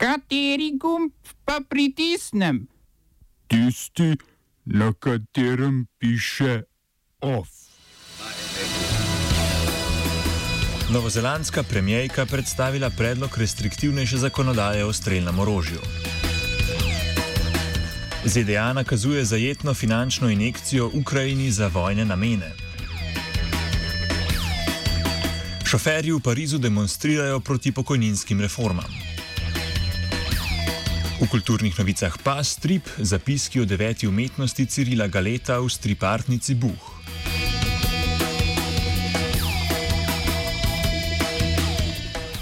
Kateri gumb pa pritisnem? Tisti, na katerem piše OF. Novozelandska premijejka predstavila predlog restriktivnejše zakonodaje o streljnem orožju. ZDA nakazuje zajetno finančno injekcijo Ukrajini za vojne namene. Šoferji v Parizu demonstrirajo proti pokojninskim reformam. V kulturnih novicah pa strip zapiski o deveti umetnosti Cirila Galeta v stripartnici Buh.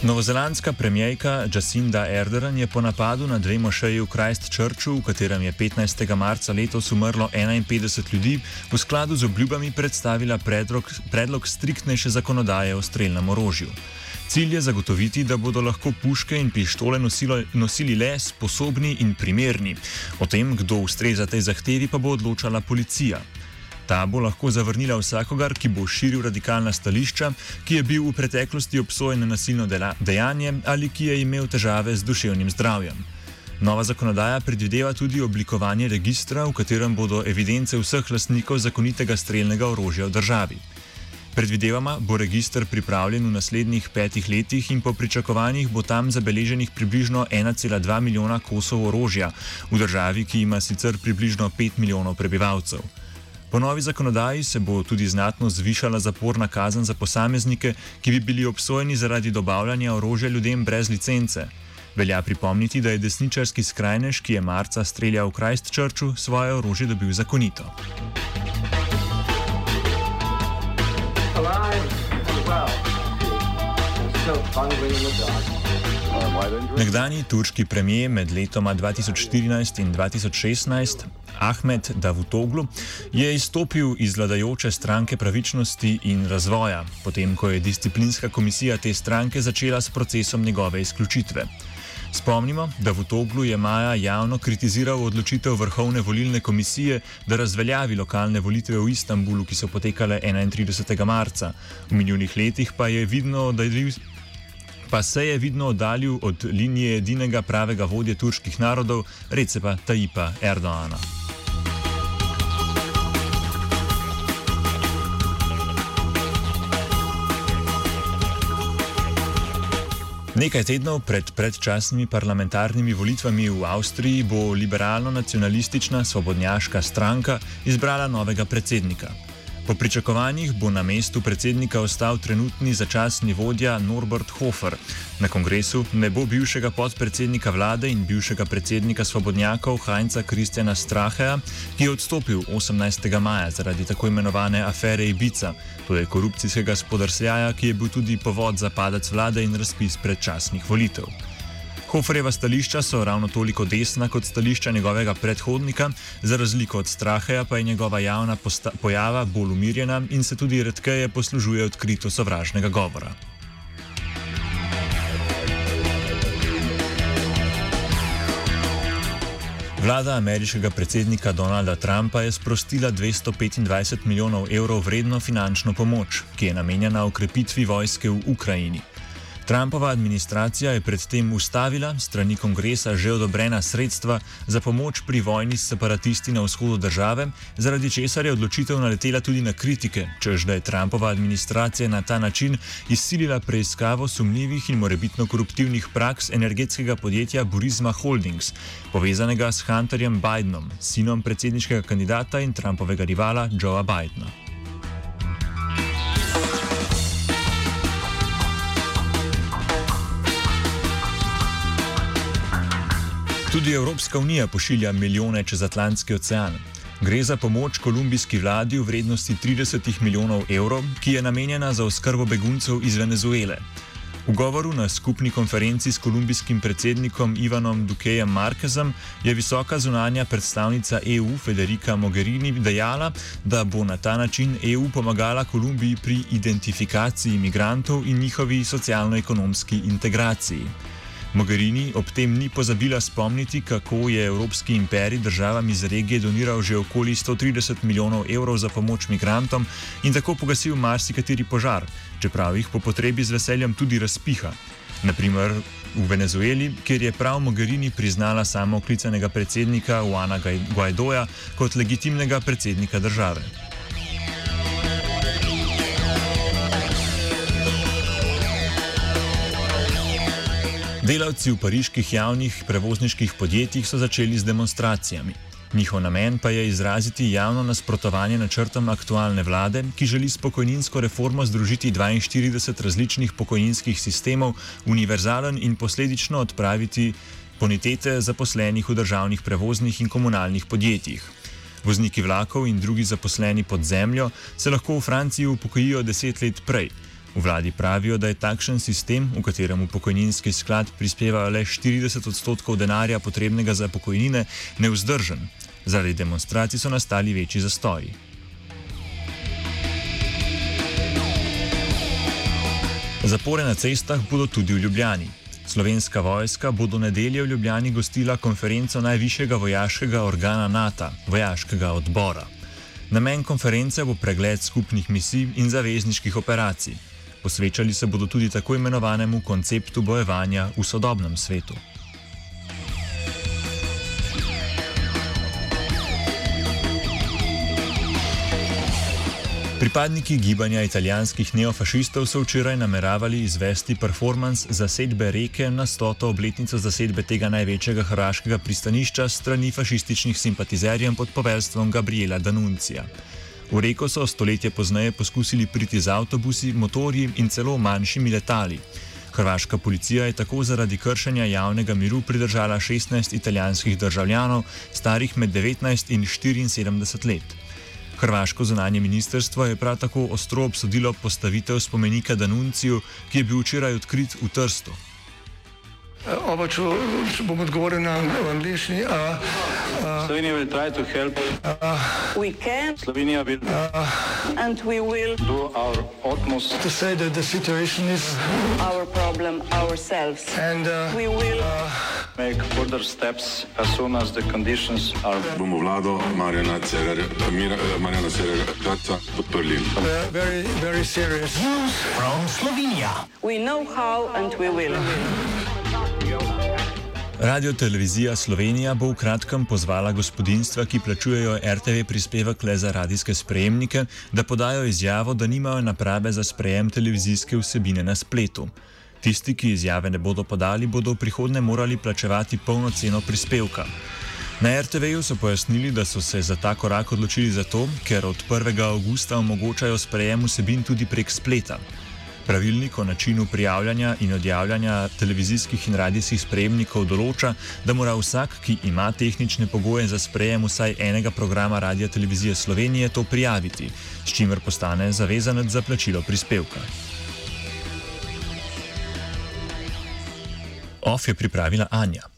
Novozelandska premijejka Jacinda Ardern je po napadu na dve mošeji v Christchurchu, v katerem je 15. marca letos umrlo 51 ljudi, v skladu z obljubami predstavila predlog, predlog striktnejše zakonodaje o streljnem orožju. Cilj je zagotoviti, da bodo lahko puške in pištole nosilo, nosili le sposobni in primerni. O tem, kdo ustreza tej zahtevi, pa bo odločala policija. Ta bo lahko zavrnila vsakogar, ki bo širil radikalna stališča, ki je bil v preteklosti obsojen na nasilno dejanje ali ki je imel težave z duševnim zdravjem. Nova zakonodaja predvideva tudi oblikovanje registra, v katerem bodo evidence vseh lastnikov zakonitega streljnega orožja v državi. Predvidevama bo registr pripravljen v naslednjih petih letih in po pričakovanjih bo tam zabeleženih približno 1,2 milijona kosov orožja v državi, ki ima sicer približno 5 milijonov prebivalcev. Po novi zakonodaji se bo tudi znatno zvišala zaporna kazen za posameznike, ki bi bili obsojeni zaradi dobavljanja orožja ljudem brez licence. Velja pripomniti, da je desničarski skrajnež, ki je marca streljal v Christchurchu, svoje orožje dobil zakonito. Nekdani turški premijer med letoma 2014 in 2016 Ahmed Davutoglu je izstopil iz vladajoče stranke pravičnosti in razvoja, potem ko je disciplinska komisija te stranke začela s procesom njegove izključitve. Spomnimo, da Vutoglu je maja javno kritiziral odločitev Vrhovne volilne komisije, da razveljavi lokalne volitve v Istanbulu, ki so potekale 31. marca. V minulih letih pa, vidno, je, pa se je vidno oddaljil od linije edinega pravega vodje turških narodov, Recepa Tajipa Erdoana. Nekaj tednov pred predčasnimi parlamentarnimi volitvami v Avstriji bo liberalno-nacionalistična svobodnjaška stranka izbrala novega predsednika. Po pričakovanjih bo na mestu predsednika ostal trenutni začasni vodja Norbert Hofer. Na kongresu ne bo bivšega podpredsednika vlade in bivšega predsednika svobodnjakov Heinza Kristjana Straheja, ki je odstopil 18. maja zaradi tako imenovane afere Ibica, to je korupcijskega spodrsljaja, ki je bil tudi povod za padec vlade in razpis predčasnih volitev. Hoferjeva stališča so ravno toliko desna kot stališča njegovega predhodnika, za razliko od Straheja pa je njegova javna pojava bolj umirjena in se tudi redkeje poslužuje odkrito sovražnega govora. Vlada ameriškega predsednika Donalda Trumpa je sprostila 225 milijonov evrov vredno finančno pomoč, ki je namenjena ukrepitvi vojske v Ukrajini. Trumpova administracija je predtem ustavila strani kongresa že odobrena sredstva za pomoč pri vojni s separatisti na vzhodu države, zaradi česar je odločitev naletela tudi na kritike, čež da je Trumpova administracija na ta način izsilila preiskavo sumljivih in morebitno koruptivnih praks energetskega podjetja Burisma Holdings, povezanega s Hunterjem Bidenom, sinom predsedniškega kandidata in Trumpovega rivala Joea Bidena. Tudi Evropska unija pošilja milijone čez Atlantski ocean. Gre za pomoč kolumbijski vladi v vrednosti 30 milijonov evrov, ki je namenjena za oskrbo beguncev iz Venezuele. V govoru na skupni konferenci s kolumbijskim predsednikom Ivanom Dukejem Markezom je visoka zunanja predstavnica EU Federica Mogherini dejala, da bo na ta način EU pomagala Kolumbiji pri identifikaciji imigrantov in njihovi socialno-ekonomski integraciji. Mogherini ob tem ni pozabila spomniti, kako je Evropski imperij državam iz regije doniral že okoli 130 milijonov evrov za pomoč migrantom in tako pogasil marsikateri požar, čeprav jih po potrebi z veseljem tudi razpiha. Naprimer v Venezueli, kjer je prav Mogherini priznala samo oklicanega predsednika Juana Guaidoja kot legitimnega predsednika države. Delavci v pariških javnih prevozniških podjetjih so začeli z demonstracijami. Njihov namen pa je izraziti javno nasprotovanje načrtom aktualne vlade, ki želi s pokojninsko reformo združiti 42 različnih pokojninskih sistemov, univerzalen in posledično odpraviti bonitete zaposlenih v državnih prevoznih in komunalnih podjetjih. Vozniki vlakov in drugi zaposleni pod zemljo se lahko v Franciji upokojijo deset let prej. V vladi pravijo, da je takšen sistem, v katerem pokojninski sklad prispeva le 40 odstotkov denarja potrebnega za pokojnine, neuzdržen. Zaradi demonstracij so nastali večji zastoji. Zapore na cestah bodo tudi v Ljubljani. Slovenska vojska bo do nedelje v Ljubljani gostila konferenco najvišjega vojaškega organa NATO, vojaškega odbora. Namen konference bo pregled skupnih misij in zavezniških operacij. Posvečali se bodo tudi tako imenovanemu konceptu bojevanja v sodobnem svetu. Pripadniki gibanja italijanskih neofašistov so včeraj nameravali izvesti performance zasedbe reke na stoto obletnico zasedbe tega največjega hrvaškega pristanišča strani fašističnih simpatizerjev pod poveljstvom Gabriela Danuncija. V reko so stoletje pozneje poskusili priti z avtobusi, motorji in celo manjšimi letali. Hrvaška policija je tako zaradi kršenja javnega miru pridržala 16 italijanskih državljanov, starih med 19 in 74 let. Hrvaško zunanje ministrstvo je prav tako ostro obsodilo postavitev spomenika Danunciju, ki je bil včeraj odkrit v Trstu. Oba, če, če bom odgovoril na angliški. Slovenija bo poskušala pomagati. Slovenija bo naredila naš utmost, da bo rekla, da je situacija naš problem, sami. In da bomo naredili nadaljnje korake, as soon as the conditions are. Bomo vlado Marjana Cererja podprli. Very, very serious. News from Slovenija. We know how and we will. Radio Televizija Slovenija bo v kratkem pozvala gospodinstva, ki plačujejo RTV prispevek le za radijske sprejemnike, da podajo izjavo, da nimajo naprave za sprejem televizijske vsebine na spletu. Tisti, ki izjave ne bodo podali, bodo v prihodnje morali plačevati polno ceno prispevka. Na RTV-ju so pojasnili, da so se za ta korak odločili zato, ker od 1. avgusta omogočajo sprejem vsebin tudi prek spleta. Pravilnik o načinu prijavljanja in odjavljanja televizijskih in radijskih sprejemnikov določa, da mora vsak, ki ima tehnične pogoje za sprejem vsaj enega programa Radio Televizije Slovenije, to prijaviti, s čimer postane zavezanec za plačilo prispevka. OF je pripravila Anja.